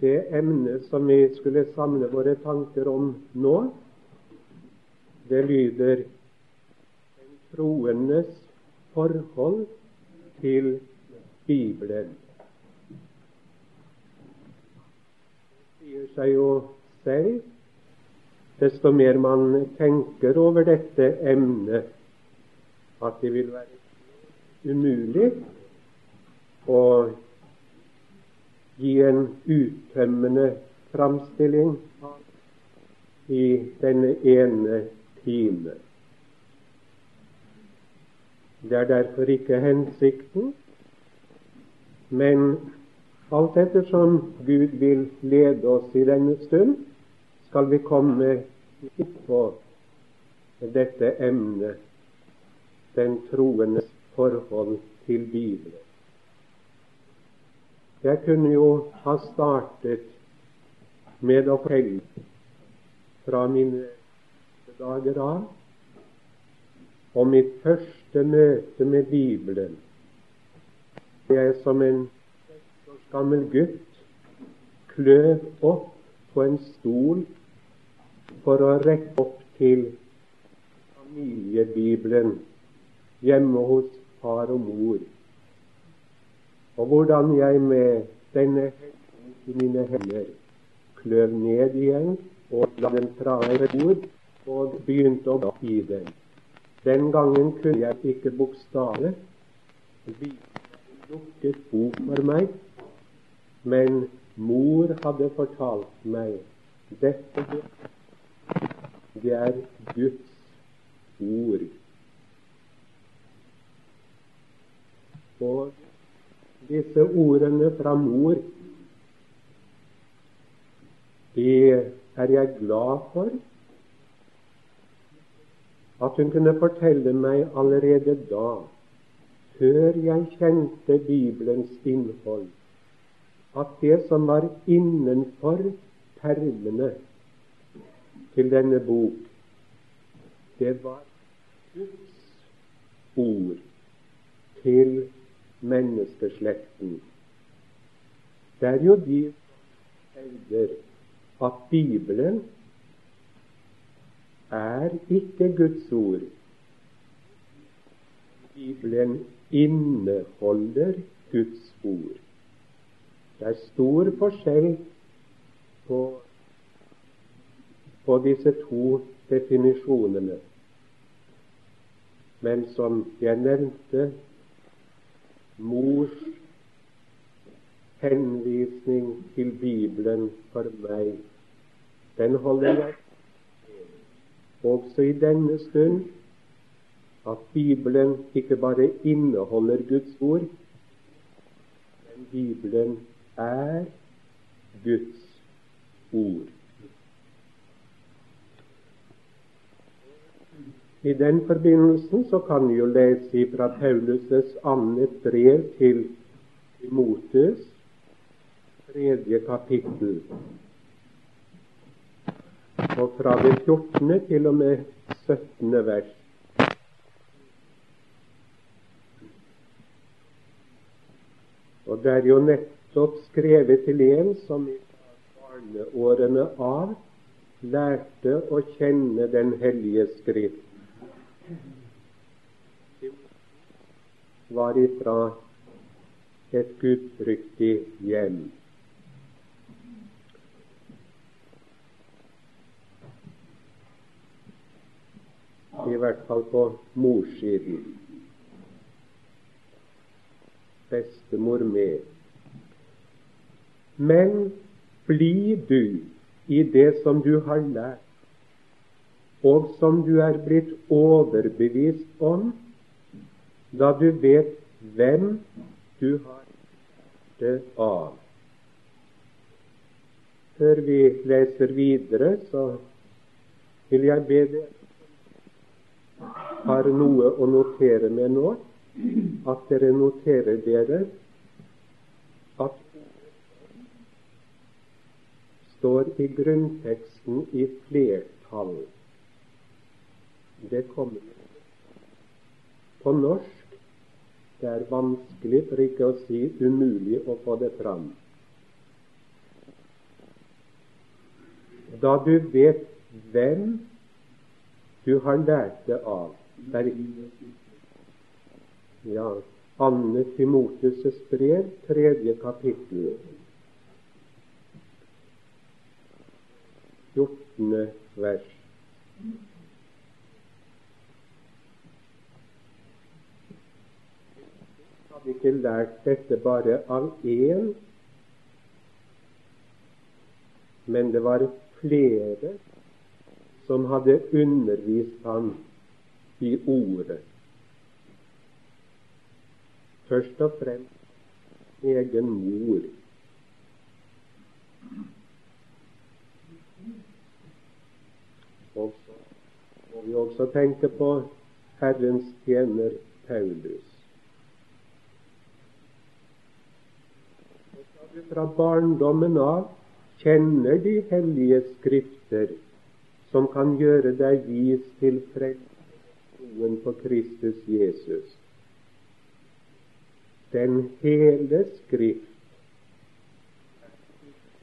Det emnet som vi skulle samle våre tanker om nå, det lyder den troendes forhold til Bibelen. Det sier seg jo selv, desto mer man tenker over dette emnet, at det vil være umulig å gi en uttømmende framstilling i denne ene time. Det er derfor ikke hensikten, men alt ettersom Gud vil lede oss i denne stund, skal vi komme inn på dette emnet, den troendes forhold til Bibelen. Jeg kunne jo ha startet med å fortelle fra mine dager av om mitt første møte med Bibelen. Jeg som en gammel gutt kløp opp på en stol for å rekke opp til familiebibelen hjemme hos far og mor og hvordan jeg med denne i mine hender kløv ned igjen og la den fra meg et ord og begynte å i den. Den gangen kunne jeg ikke bokstavet. lukket bok for meg, men mor hadde fortalt meg dette det er Guds ord. Og disse ordene fra mor, det er jeg glad for. At hun kunne fortelle meg allerede da, før jeg kjente Bibelens innhold, at det som var innenfor permene til denne bok, det var Guds ord til menneskeslekten. Det er jo de som at Bibelen er ikke Guds ord. Bibelen inneholder Guds ord. Det er stor forskjell på, på disse to definisjonene. Men som jeg nevnte mors henvisning til Bibelen for meg, den holder jeg også i denne stund at Bibelen ikke bare inneholder Guds ord, men Bibelen er Guds ord. I den forbindelsen så kan vi jo lese fra Paulus' annet brev til Timotes, tredje kapittel, og fra det 14. til og med 17. vers. Og det er jo nettopp skrevet til en som i barneårene av lærte å kjenne Den hellige Skrift var ifra et gudfryktig hjem. I hvert fall på morssiden. Bestemor med. Men bli du i det som du har lært, og som du er blitt overbevist om, da du vet hvem du har det av. Før vi leser videre, så vil jeg be dere har noe å notere med nå, at dere noterer dere at står i grunnteksten i flertall. Det kommende. på norsk. Det er vanskelig, for ikke å si umulig, å få det fram. da du vet hvem du har lært det av. Ja, Anne Timotes' brev, tredje kapittel, 14. vers. Ikke lært dette bare av én, men det var flere som hadde undervist ham i ordet. Først og fremst egen mor. Og så må vi også tenke på Herrens tjener Paulus. Fra barndommen av kjenner de hellige skrifter, som kan gjøre deg vis til frelsen på Kristus Jesus. Den hele Skrift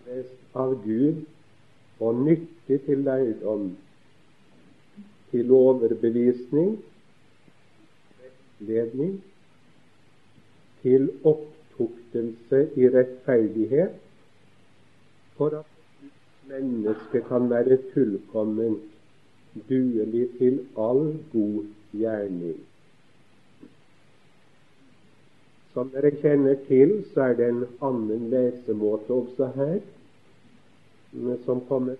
er av Gud og nyttig til lærdom, til overbevisning, rettledning, til oppdrag opptuktelse i rettferdighet, for at mennesket kan være fullkomment, duelig til all god gjerning. Som dere kjenner til, så er det en annen lesemåte også her, som kommer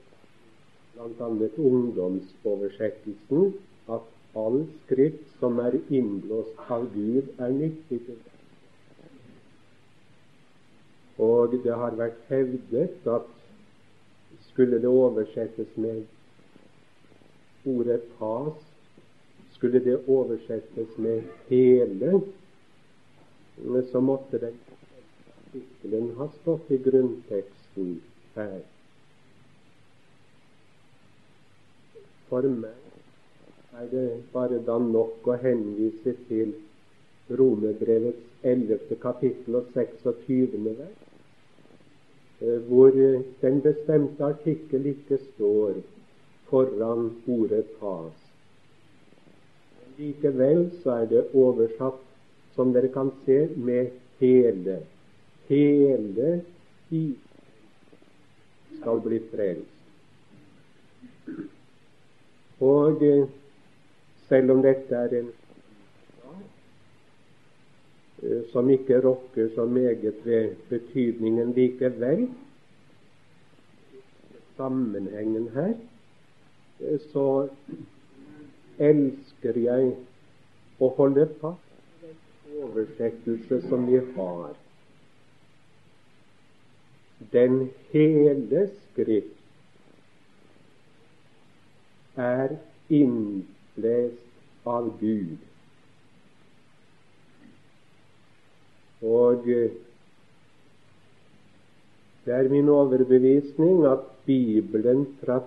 bl.a. ungdomsoversettelsen, at all skrift som er innblåst av Gud, er nyttig til og det har vært hevdet at skulle det oversettes med ordet 'pas', skulle det oversettes med 'hele', så måtte den artikkelen ha stått i grunnteksten her. For meg er det bare da nok å henvise til Romerbrevets 11. kapittel og 26. vers, eh, hvor den bestemte artikkel ikke står foran ordet 'tas'. Likevel så er det oversatt, som dere kan se, med 'hele'. Hele Israel skal bli frelst. Og eh, selv om dette er en Eh, som ikke rokker så meget ved betydningen likevel. Sammenhengen her, eh, så elsker jeg å holde fast den oversettelse som vi har. Den hele Skrift er innlest av Gud. Og eh, det er min overbevisning at Bibelen fra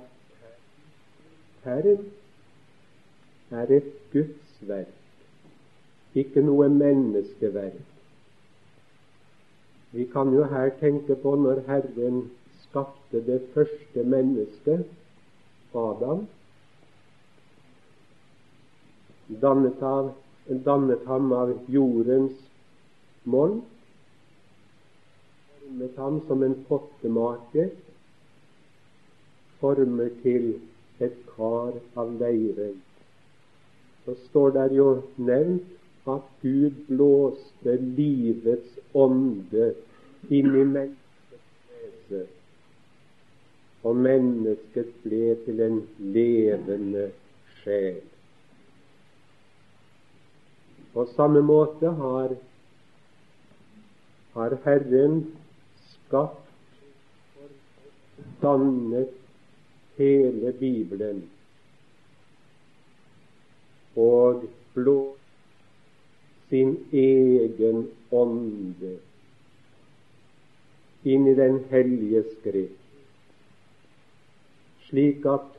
Herren er et Guds verk, ikke noe menneskeverk. Vi kan jo her tenke på når Herren skapte det første mennesket, Adam, dannet, av, dannet ham av jordens moll, formet ham som en pottemake, former til et kar av leire. Så står det jo nevnt at Gud blåste livets ånde inn i menneskets og mennesket ble til en levende sjel. På samme måte har har Herren skapt dannet hele Bibelen. Og blå sin egen ånde inn i Den hellige skrift, slik at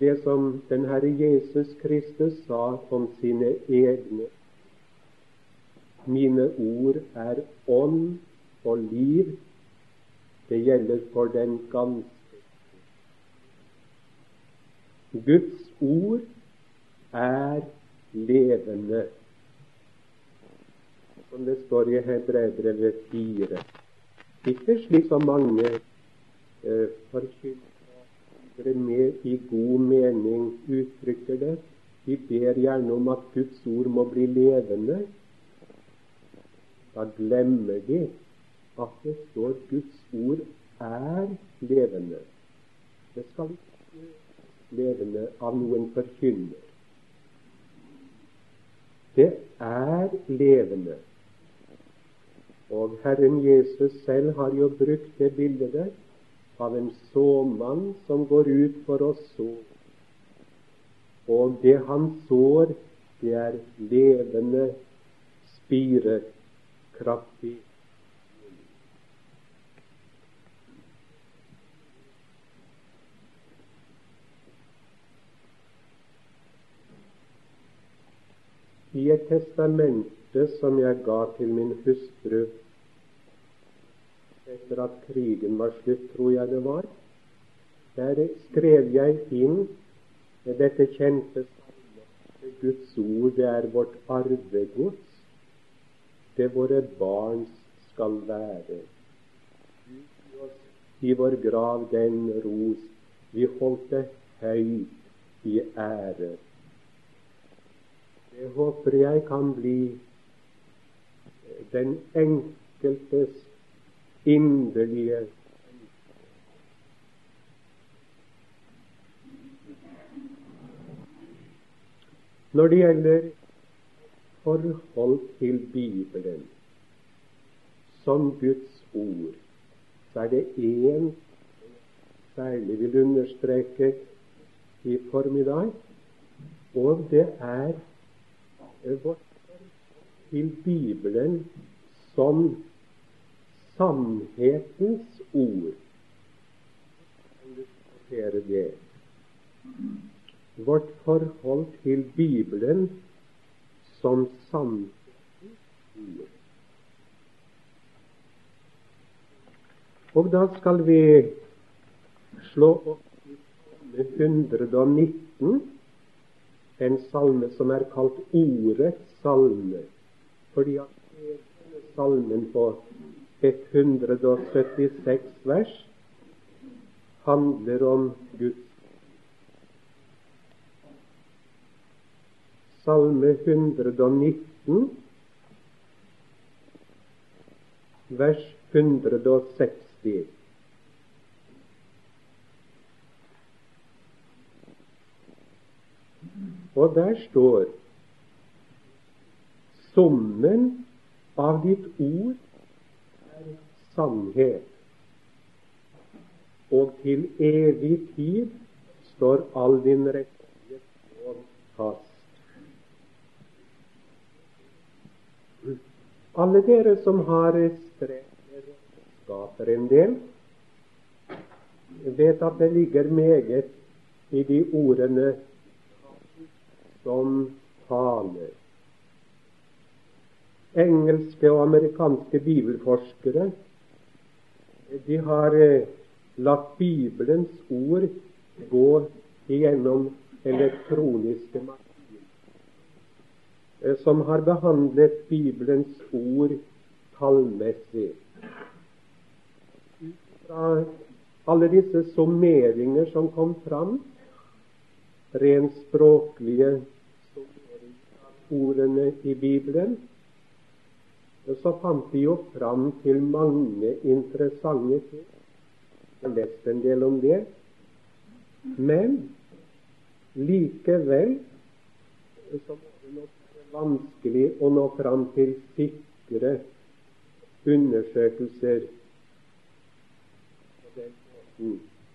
det som den Herre Jesus Kristus sa om sine egne mine ord er ånd og liv. Det gjelder for den ganske Guds ord er levende, som det står i Hebrevet 4. Ikke slik som mange eh, forkynnere med i god mening uttrykker det. De ber gjerne om at Guds ord må bli levende. Da glemmer de at det står Guds ord er levende. Det skal ikke levende av noen forkynner. Det er levende. Og Herren Jesus selv har jo brukt det bildet av en såmann som går ut for å så. Og det han sår, det er levende spirer, kraftig. I et testamente som jeg ga til min hustru etter at krigen var slutt, tror jeg det var. Der skrev jeg inn dette kjente Guds ord, det er vårt arvegods. Det våre barn skal være. I vår grav den ros. Vi holdt det høyt i ære. Det håper jeg kan bli den enkeltes inderlige Når det gjelder forhold til Bibelen som Guds ord, så er det én særlig vil understreke i formiddag, og det er vårt til Bibelen som sannhetens ord. Vårt forhold til Bibelen som sannhetens ord. Og da skal vi slå opp i salme 119, en salme som er kalt Ordets salme, fordi at salmen på 176 vers handler om Guds Salme 119, vers 160. Og der står Summen av ditt ord er sannhet. Og til evig tid står all din rettferdighet og fast. Alle dere som har streker en del, vet at det ligger meget i de ordene som taler. Engelske og amerikanske bibelforskere de har eh, latt Bibelens ord gå igjennom elektroniske maskiner, eh, som har behandlet Bibelens ord tallmessig. Ut fra alle disse summeringer som kom fram, rent språklige ordene i Bibelen, så fant de jo fram til mange interessante ting. Jeg har lest en del om det. Men likevel så må vanskelig å nå fram til sikre undersøkelser.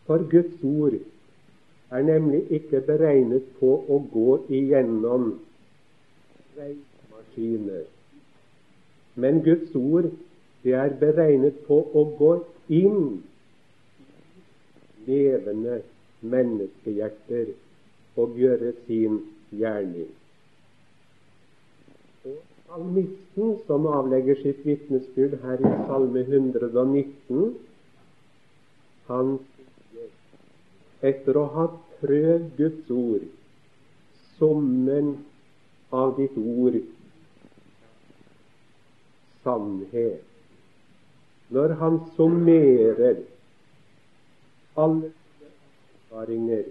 For Guds ord er nemlig ikke beregnet på å gå igjennom reisemaskiner men Guds ord det er beregnet på å gå inn levende menneskehjerter og gjøre sin gjerning. Salmisten, som avlegger sitt vitnesbyrd her i Salme 119, han etter å ha prøvd Guds ord. Summen av ditt ord sannhet. Når han summerer alle erfaringer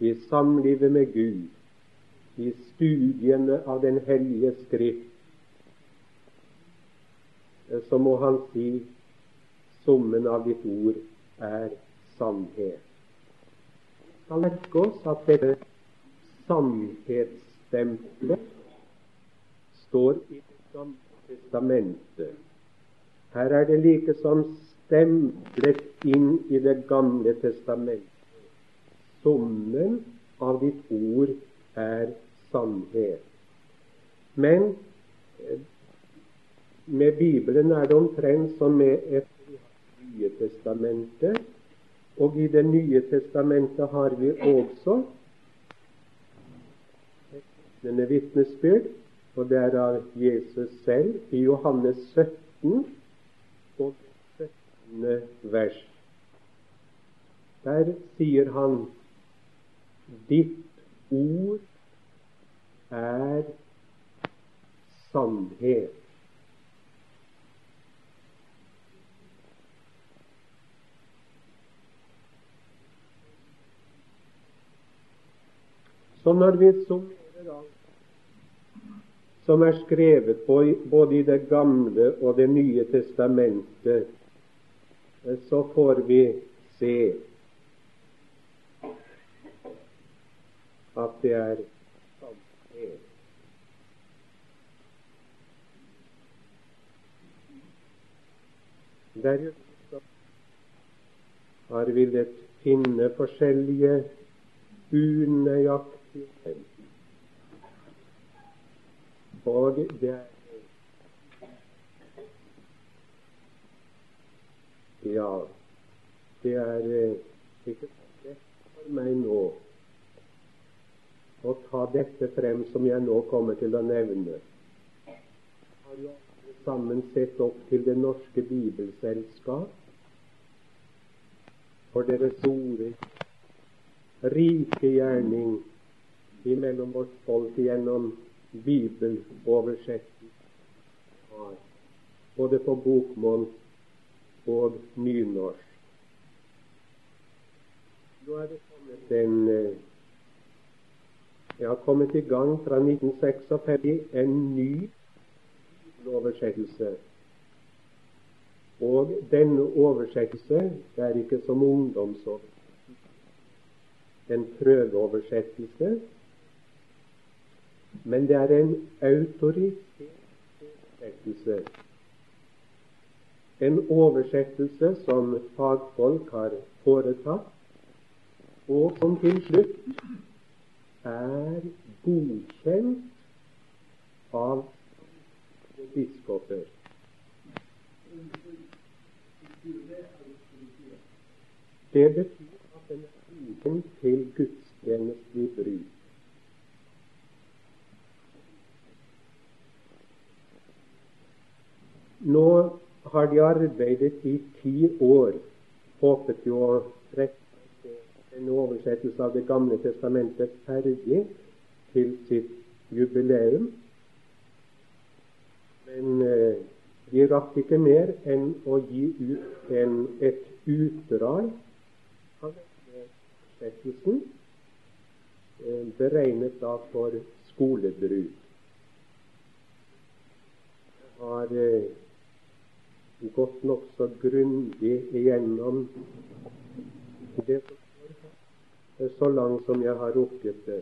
i samlivet med Gud, i studiene av Den hellige Skrift, så må han si summen av ditt ord er sannhet. Skal merke oss at dette sannhetsstempelet står i Det gamle testamentet. Her er det like som stemplet inn i Det gamle testamentet. Summen av ditt ord er sannhet. Men med Bibelen er det omtrent som med et Nye testamentet. Og i Det nye testamentet har vi også denne vitnesbyrd, og det er av Jesus selv i Johannes 17 og 17. vers. Der sier han Ditt ord er sannhet. Så når vi summerer alt som er skrevet både i Det gamle og Det nye testamentet, så får vi se at det er sannhet. Der har villet finne forskjellige unøyaktigheter. Og det er Ja, det er sikkert lett for meg nå å ta dette frem som jeg nå kommer til å nevne. Har jo sammen sett opp til Det norske bibelselskap for deres store, rike gjerning imellom vårt folk gjennom bibeloversettelsen, både på bokmål og nynorsk. Nå er det kommet en Jeg har kommet i gang fra 1956 en ny oversettelse. Og denne oversettelse det er ikke som ungdomsoversettelse, en prøveoversettelse, men det er en autorisert oversettelse. En oversettelse som fagfolk har foretatt, og som til slutt er godkjent av biskoper. Det betyr at den er godkjent til gudstjenestelig bruk. Nå har de arbeidet i ti år, håpet jo å rette en oversettelse av Det gamle testamentet ferdig til sitt jubileum. Men eh, de rakk ikke mer enn å gi ut en, et utdrag av oversettelsen, eh, beregnet da for skolebruk. Har eh, gått nokså grundig igjennom det så langt som jeg har rukket det.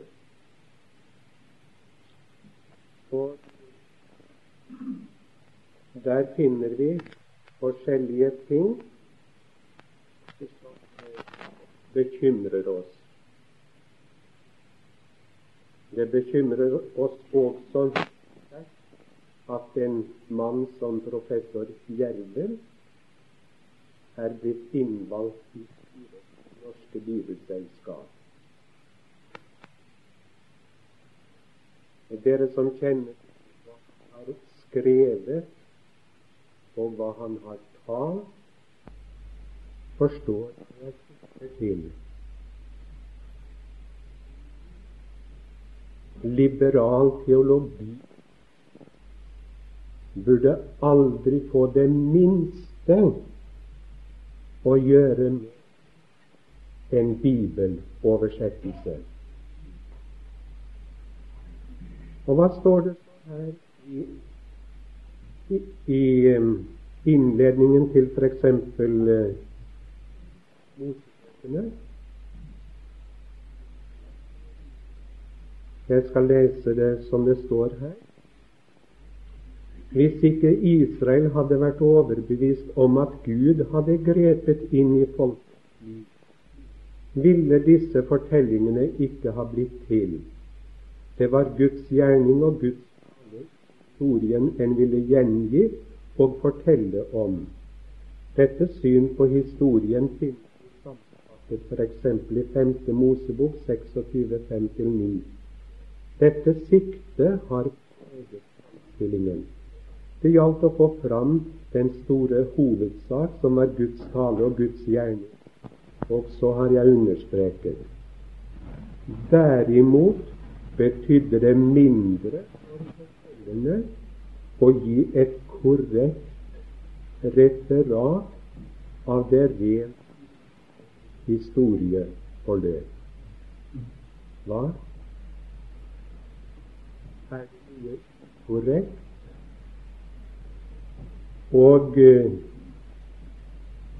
Og der finner vi forskjellige ting som bekymrer oss. Det bekymrer oss også at en mann som professor Gjervel er blitt innvalgt i Det norske bibelselskap. Dere som kjenner hva han har skrevet, og hva han har talt, forstår jeg til. liberal teologi burde aldri få det minste å gjøre med en bibeloversettelse. Og hva står det her i, i, i um, innledningen til f.eks. Uh, Mosebøkene? Jeg skal lese det som det står her. Hvis ikke Israel hadde vært overbevist om at Gud hadde grepet inn i folkets ville disse fortellingene ikke ha blitt til. Det var Guds gjerning og Guds historien en ville gjengi og fortelle om. Dette syn på historien finnes sammenfattet f.eks. i 5. Mosebok 26.5-9. Dette siktet har preget framstillingen. Det gjaldt å få fram den store hovedsak, som var Guds tale og Guds gjerning. Og så har jeg understreket Derimot betydde det mindre å gi et korrekt referat av det rent historieforløp. Hva? Er det korrekt? Og uh,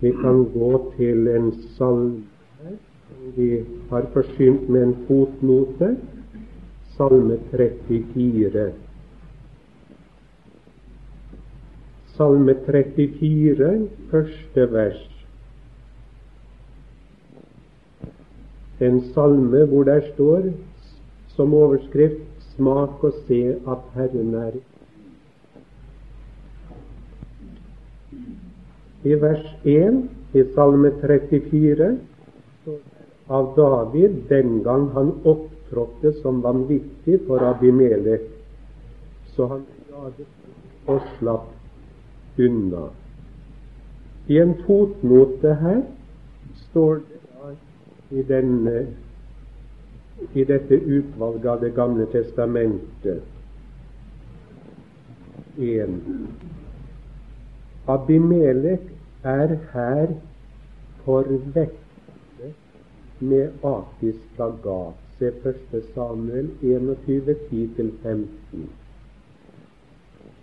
vi kan gå til en salme vi har forsynt med en fotnote. Salme 34. Salme 34, første vers. En salme hvor der står som overskrift 'Smak og se at Herren er I vers 1 i Salme 34 av David den gang han opptrådte som vanvittig for Abimelek, så han jaget og slapp unna. I en fotnote her står det i, denne, i dette utvalget av Det gamle testamentet en Abimelek er her forvekslet med Akis plagat. Se 1. Samuel 21, 10-15.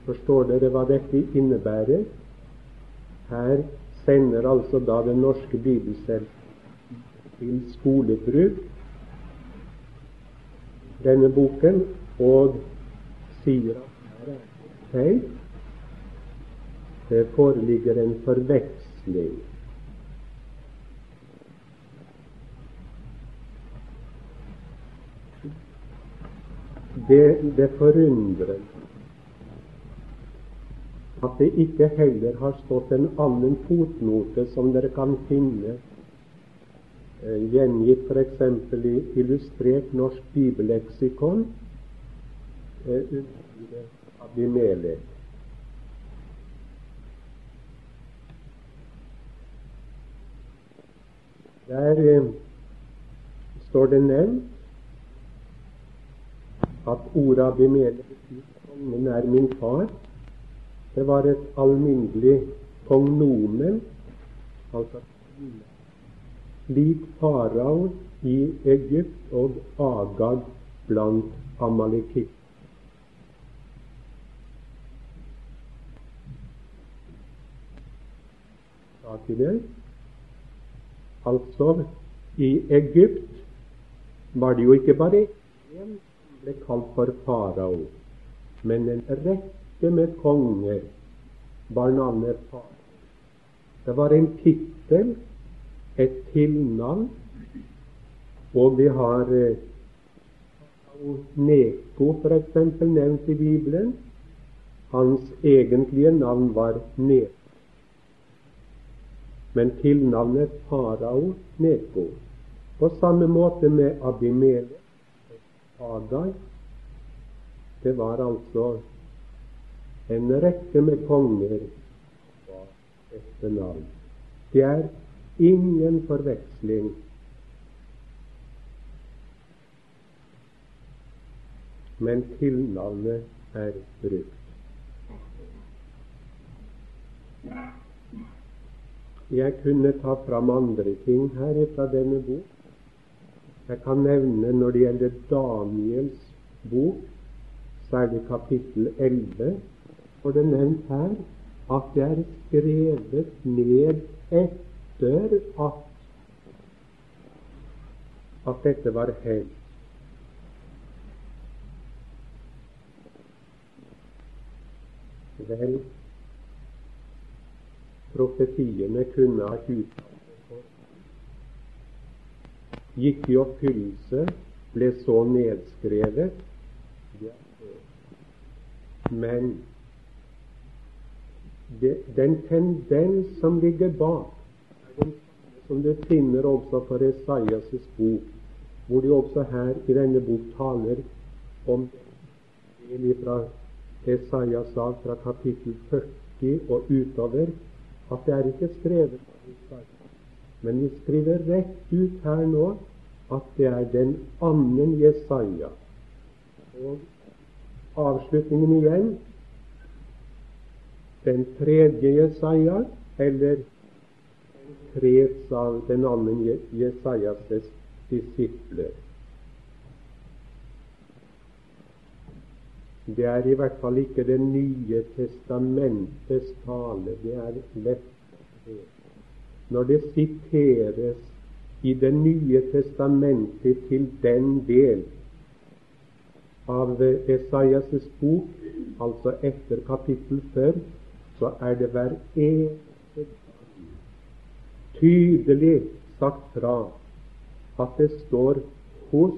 Forstår dere hva dette innebærer? Her sender altså da Den norske bibelselv til skolebruk denne boken og sier at her er det feil. Det foreligger en forveksling. det, det forundrer at det ikke heller har stått en annen fotnote som dere kan finne eh, gjengitt f.eks. i Illustrert norsk bibelleksikon eh, under Abimelek. Der eh, står det nevnt at ordet Abimelek betyr 'kongen er min far'. Det var et alminnelig kongnomen, altså lik farao i Egypt og Agag blant amalekitt. Altså, i Egypt var det jo ikke bare én ble kalt for farao, men en rekke med konger bar navnet far. Det var en tittel, et tilnavn, og vi har eh, Neko f.eks. nevnt i Bibelen. Hans egentlige navn var Neko, men tilnavnet farao Neko. På samme måte med Abimele og Agai. Det var altså en rekke med konger etter navn. Det er ingen forveksling. men tilnavnet er brukt. Jeg kunne ta fram andre ting her fra denne bok. Jeg kan nevne når det gjelder Daniels bok, særlig kapittel 11, for det er nevnt her at det er skrevet ned etter at at dette var helt. Vel, profetiene kunne ha uttalt. Gikk i oppfyllelse, ble så nedskrevet. Men det, den tendens som ligger bak, som du finner også for Esaias' bok, hvor de også her i denne bok taler om del fra Esaias av fra kapittel 40 og utover, at det er ikke skrevet. Men vi skriver rett ut her nå at det er den annen Jesaja. Og avslutningen igjen den tredje Jesaja, eller krets av den annen Jesajas' disipler. Det er i hvert fall ikke Det nye testamentets tale. Det er lett Når det siteres i Det nye testamentet til den del av Esaias' bok, altså etter kapittel før, så er det hver eneste gang tydelig sagt fra at det står hos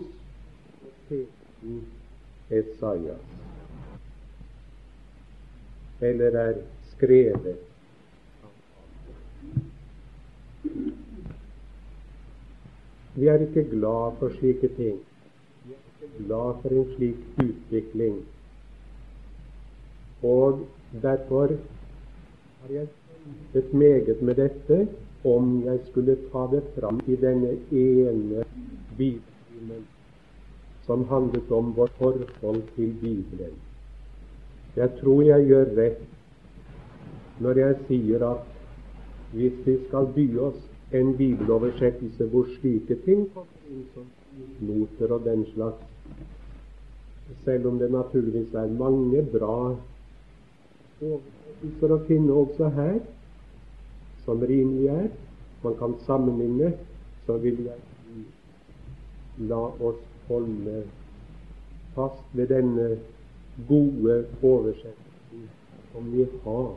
profeten Esaias, eller er skrevet Vi er ikke glad for slike ting. Vi er ikke glad for en slik utvikling. Og derfor har jeg kjempet meget med dette om jeg skulle ta det fram i denne ene bibelen som handlet om vårt forhold til Bibelen. Jeg tror jeg gjør rett når jeg sier at hvis vi skal by oss en bibeloversettelse hvor slike ting som noter og den slags, selv om det naturligvis er mange bra oversettelser å finne også her, som rimelig er, man kan sammenligne, så vil jeg la oss holde fast ved denne gode oversettelsen som vi har.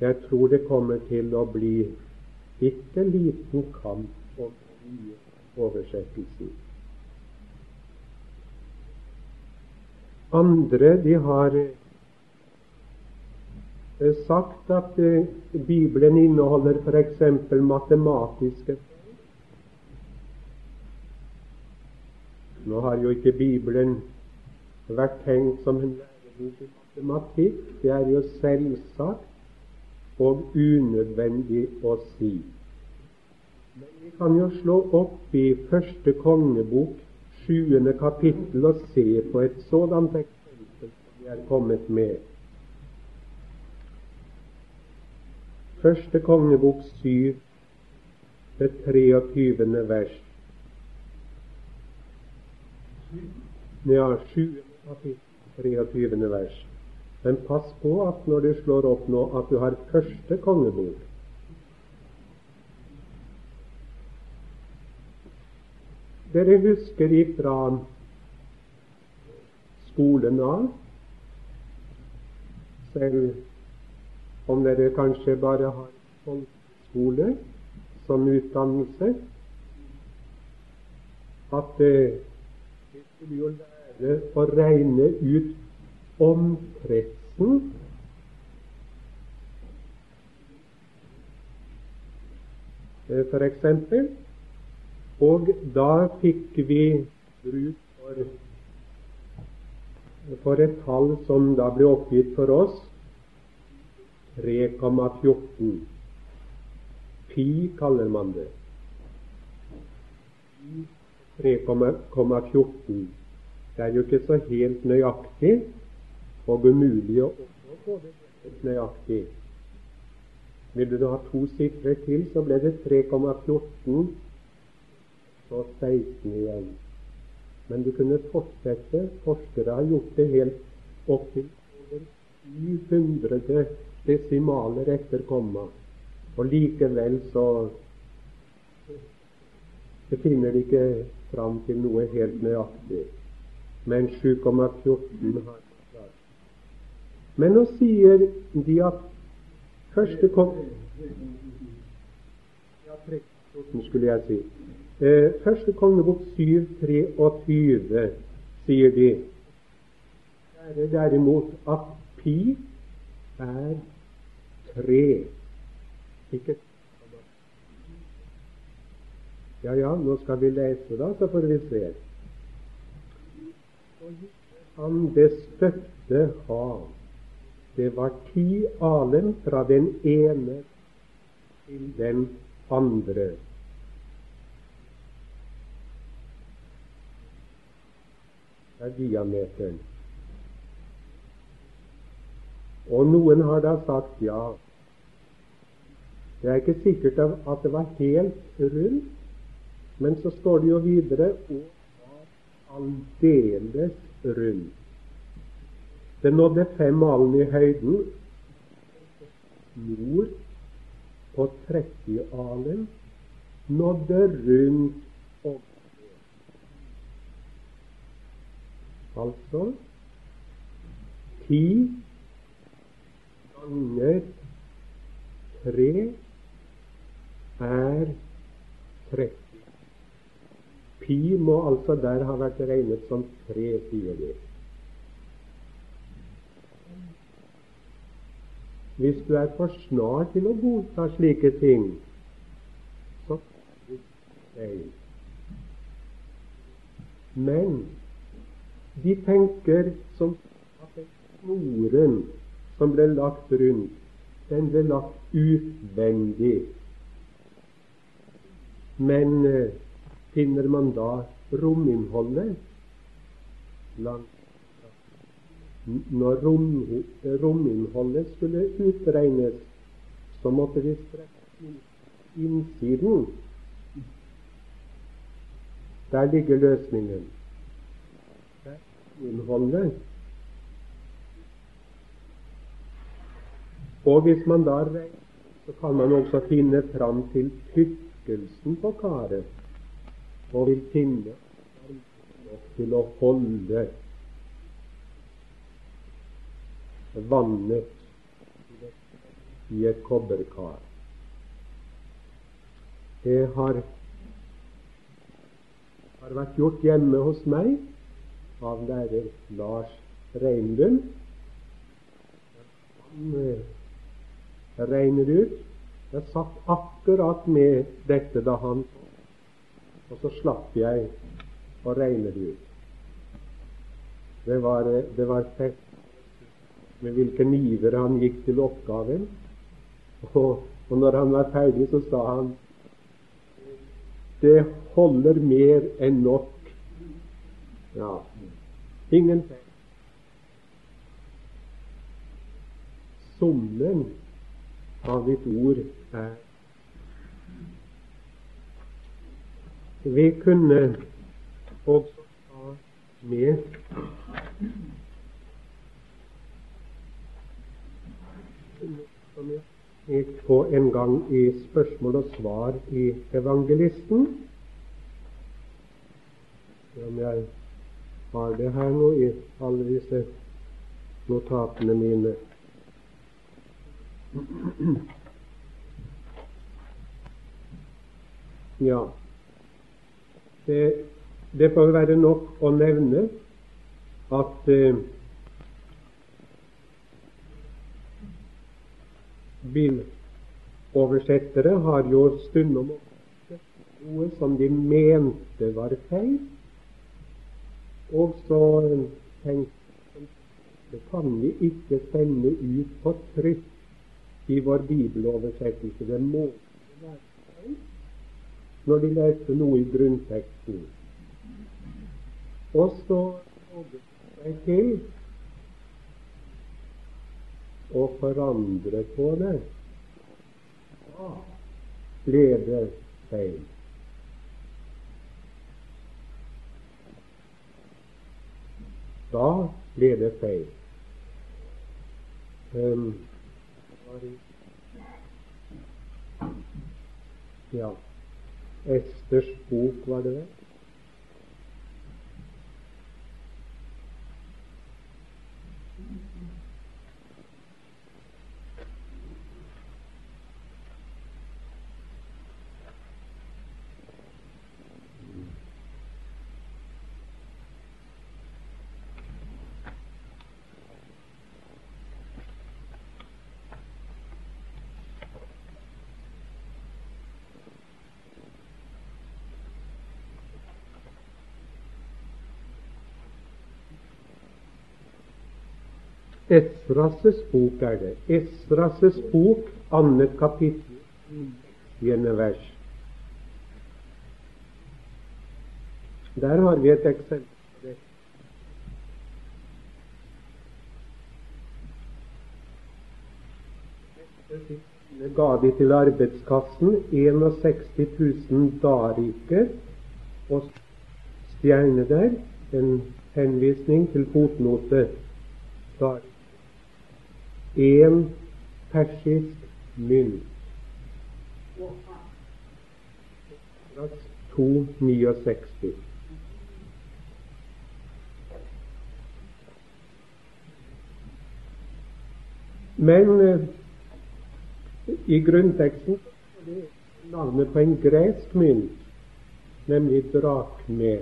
Jeg tror det kommer til å bli bitte liten kamp om nye oversettelser. Andre de har sagt at eh, Bibelen inneholder f.eks. matematiske Nå har jo ikke Bibelen vært tenkt som en lærebok i matematikk. Det er jo selvsagt og unødvendig å si. Men vi kan jo slå opp i første kongebok sjuende kapittel og se på et sådant eksempel som vi er kommet med. Første kongebok syv, det 23. vers. Ja, 7. kapittel, 23. vers. Men pass på at når du slår opp nå, at du har første kongebok. Dere husker ifra skolen av, selv om dere kanskje bare har folkeskole som utdannelse, at eh, vi skulle jo lære å regne ut omkretsen? F.eks. for eksempel. Og da fikk vi bruk for, for et tall som da ble oppgitt for oss 3,14. Pi kaller man det. 3,14. Det er jo ikke så helt nøyaktig, og umulig å få det nøyaktig. Vil du ha to sifre til, så ble det 3,14, så 16 igjen. Men du kunne fortsette. Forskere har gjort det helt opp til over 700 desimaler etter komma. Og likevel så det finner de ikke fram til noe helt nøyaktig. Men 7,14 har. Men nå sier de at første kom ja, 14 skulle jeg si. Eh, første kongebok 7.23 sier de det er derimot at pi er tre ikke Ja, ja, nå skal vi lese, da, så får vi se. Han det støtte hav. Det var ti alen fra den ene til den andre. Det er diameteren. Og noen har da sagt ja, det er ikke sikkert at det var helt rundt, men så står det jo videre og var aldeles rundt. Det nådde fem alen i høyden. Nord på 30 alen nådde rundt og Altså ti ganger tre er 30. Pi må altså der ha vært regnet som tre, sier. Hvis du er for snar til å godta slike ting, så. Men de tenker som at den snoren som ble lagt rundt, den ble lagt utvendig. Men eh, finner man da rominnholdet langt Når rom, rominnholdet skulle utregnes, så måtte vi strekke innsiden. Der ligger løsningen. Innholdet. Og hvis man da regner, så kan man også finne fram til tykkelsen på karet og vil finne nok til å holde vannet i et kobberkar. Det har, har vært gjort hjemme hos meg av lærer Lars Reinlund. Han eh, regner ut. Jeg satt akkurat med dette da han og så slapp jeg å regne det ut. Det var, det var fett med hvilken iver han gikk til oppgaven. Og, og når han var ferdig, så sa han det holder mer enn nok. Ja, ingen feil. Summen av ditt ord er Vi kunne også ta med som jeg gikk på en gang i spørsmål og svar i Evangelisten. Om jeg har det her nå i alle disse notatene mine. Ja, det, det får være nok å nevne at eh, biloversettere har jo stundom noe som de mente var feil, og så tenkte det kan vi ikke sende ut på trykk i vår bibeloversettelse. Det må når de leste noe i grunnteksten. Og så jeg til å forandre på det. Da ble det feil. Da ble det feil. Um, ja Esters bok, var det vel? Esras' bok er det. Esras' bok, annet kapittel, gjennom vers. Der har vi et eksempel. ga de til arbeidskassen 61 000 dariker og stjerne der, en henvisning til fotnote. Darik én persisk mynt. Straks 269. Men eh, i grunnteksten er det navnet på en gresk mynt, nemlig drakme.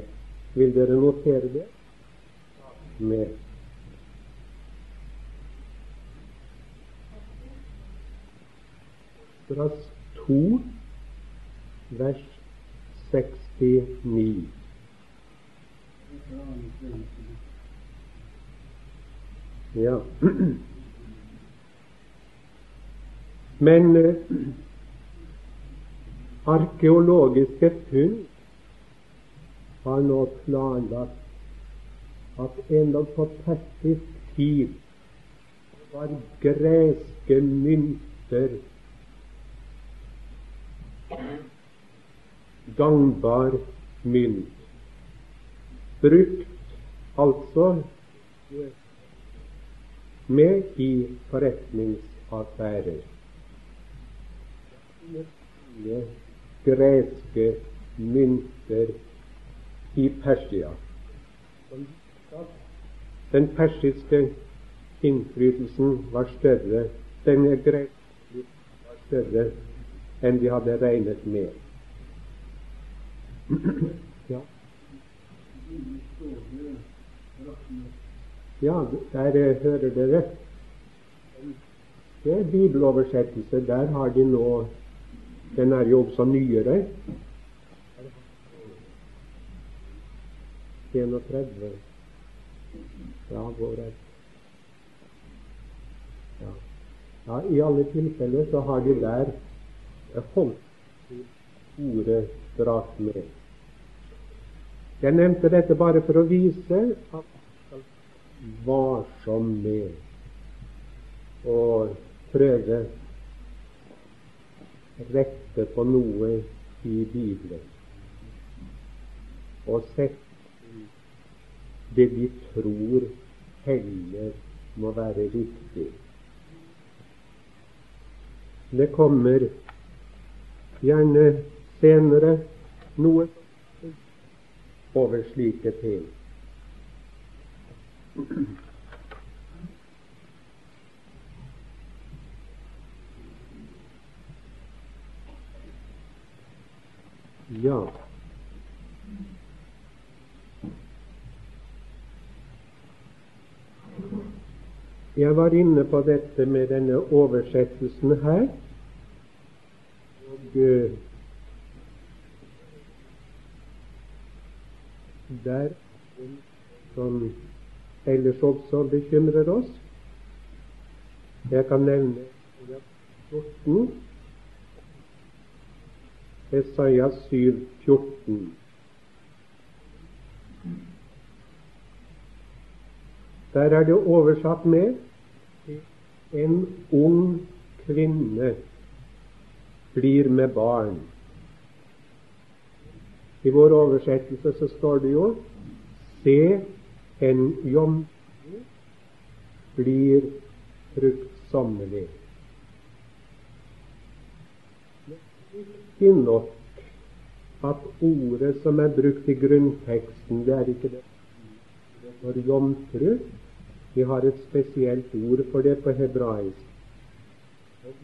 Vil dere notere det? Med. Esdras 2, vers 69. Ja. Men eh, arkeologiske funn har nå planlagt at enda på persisk tid var greske mynter gangbar mynt. Brukt altså med i forretningsaffærer. Greske mynter i Persia. Den persiske innflytelsen var større. Den greske var større enn de hadde regnet med. Ja, ja der uh, hører dere. Det er bibeloversettelse. Der har de nå Den er jo også nyere. 31. Ja, hvor er ja. ja, I alle tilfeller så har de der holdt ordet dras med. Jeg nevnte dette bare for å vise at varsom med å prøve rette på noe i Bibelen og sette det vi tror heller må være riktig. Det kommer gjerne senere noe over slike ting. Ja. Jeg var inne på dette med denne oversettelsen her der som ellers også bekymrer oss. Jeg kan nevne 14. Esaias 7, 14. Der er det oversatt med en ung kvinne blir med barn. I vår oversettelse så står det jo Se, en jomfru blir fruktsommelig. Viktig nok at ordet som er brukt i grunnteksten, det er ikke det for jomfru. Vi har et spesielt ord for det på hebraisk. Det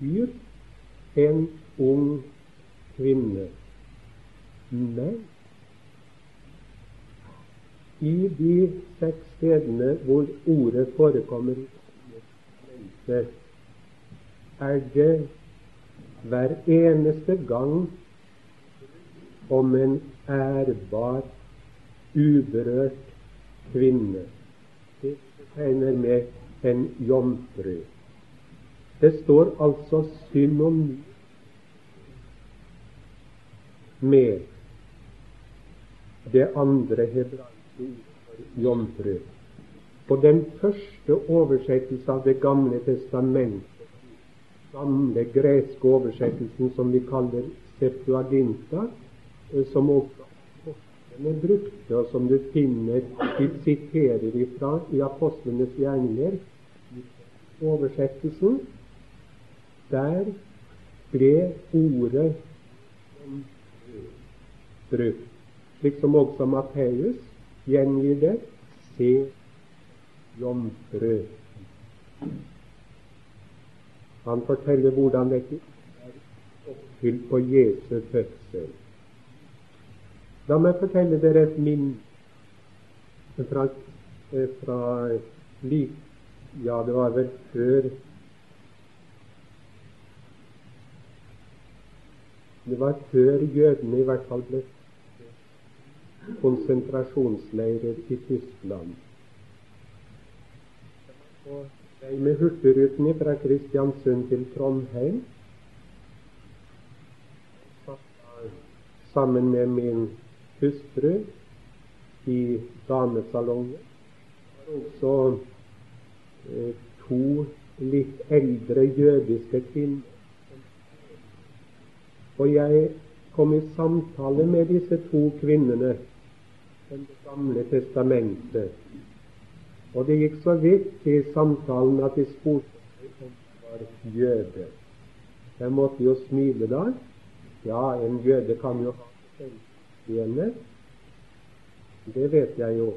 betyr en ung kvinne. Men i de seks stedene hvor ordet forekommer, er det hver eneste gang om en ærbar, uberørt kvinne. Det tegner med en jomfru. Det står altså synonym med det andre hebraiske ordet jomfru. På den første oversettelse av Det gamle testamentet, gamle greske oversettelsen som vi kaller Septuaginta, eh, som også apostlene brukte, og som du finner vi siterer ifra i apostlenes gjerninger, oversettelsen, der ble ordet brukt, slik som også Matteus gjengir det. Se jomfru. Han forteller hvordan dette er oppfylt på Jesu fødsel. La meg fortelle dere et minne fra, fra Ja, det var vel før Det var før jødene i hvert fall ble konsentrasjonsleirer i Tyskland. Og jeg med Hurtigruten fra Kristiansund til Trondheim sammen med min hustru i damesalongen. Det var også eh, to litt eldre jødiske kvinner og jeg kom i samtale med disse to kvinnene i Det gamle testamentet. Og det gikk så vidt i samtalen at de spurte om jeg var jøde. Jeg måtte jo smile da. Ja, en jøde kan jo ha selvstjene. Det vet jeg jo.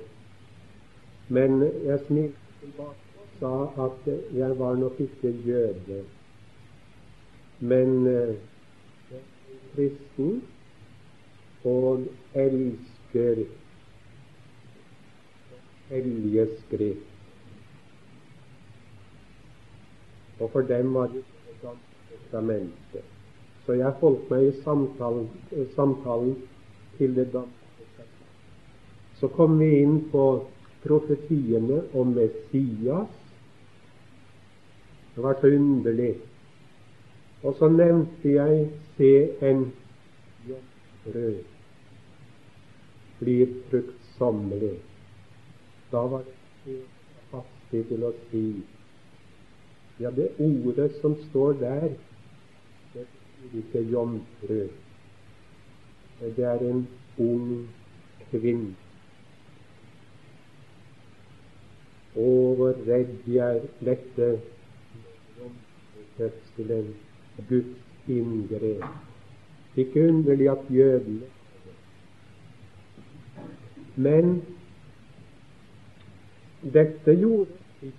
Men jeg smilte tilbake og sa at jeg var nok ikke jøde. Men eh, kristen og elsker hellige skrift. Og for dem var det testamentet. Så jeg holdt meg i samtalen, samtalen til Det danske. Så kom vi inn på profetiene om Messias. Det var så underlig. Og så nevnte jeg jomfru blir fruktsommelig. Da var det fattig til å si ja, det ordet som står der, det betyr ikke jomfru. Det er en ung kvinne. Å, hvor redd jeg dette jomfrufødselen Guds inngrep. Ikke underlig at jødene Men dette gjorde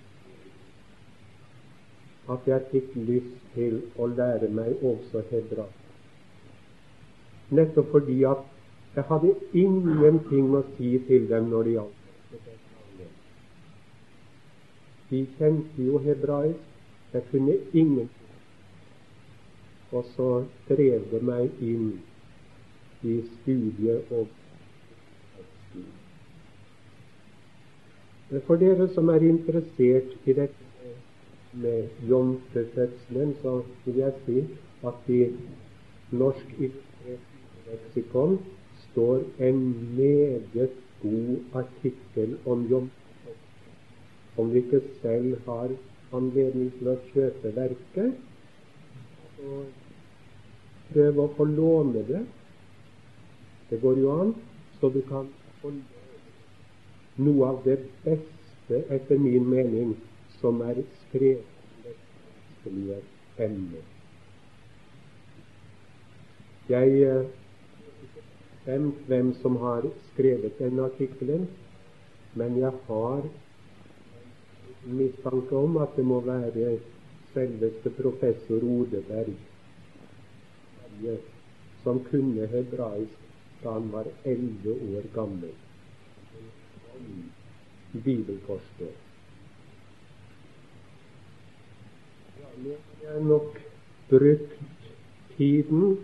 at jeg fikk lyst til å lære meg også hebraisk. Nettopp fordi at jeg hadde ingenting å si til dem når det gjaldt. De kjente jo hebraisk. Jeg kunne ingenting og så drev det meg inn i studiet og For dere som er interessert i dette med jomfrufødselen, så vil jeg si at i Norsk leksikon står en meget god artikkel om jomfru. Om vi ikke selv har anledning til å kjøpe verket, så prøv å få låne det. Det går jo an, så du kan få noe av det beste, etter min mening, som er skrevet i kristelige emner. Jeg vet ikke hvem som har skrevet den artikkelen, men jeg har mistanke om at det må være selveste professor Odeberg, som kunne hebraisk da han var elleve år gammel. Bibelforsker. Ja, jeg nok brukt tiden.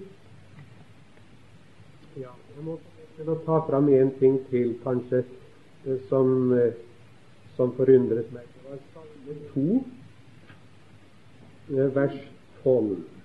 Ja, jeg må til å ta fram en ting til, kanskje, som, som forundret meg. Det var Salme 2, vers 12.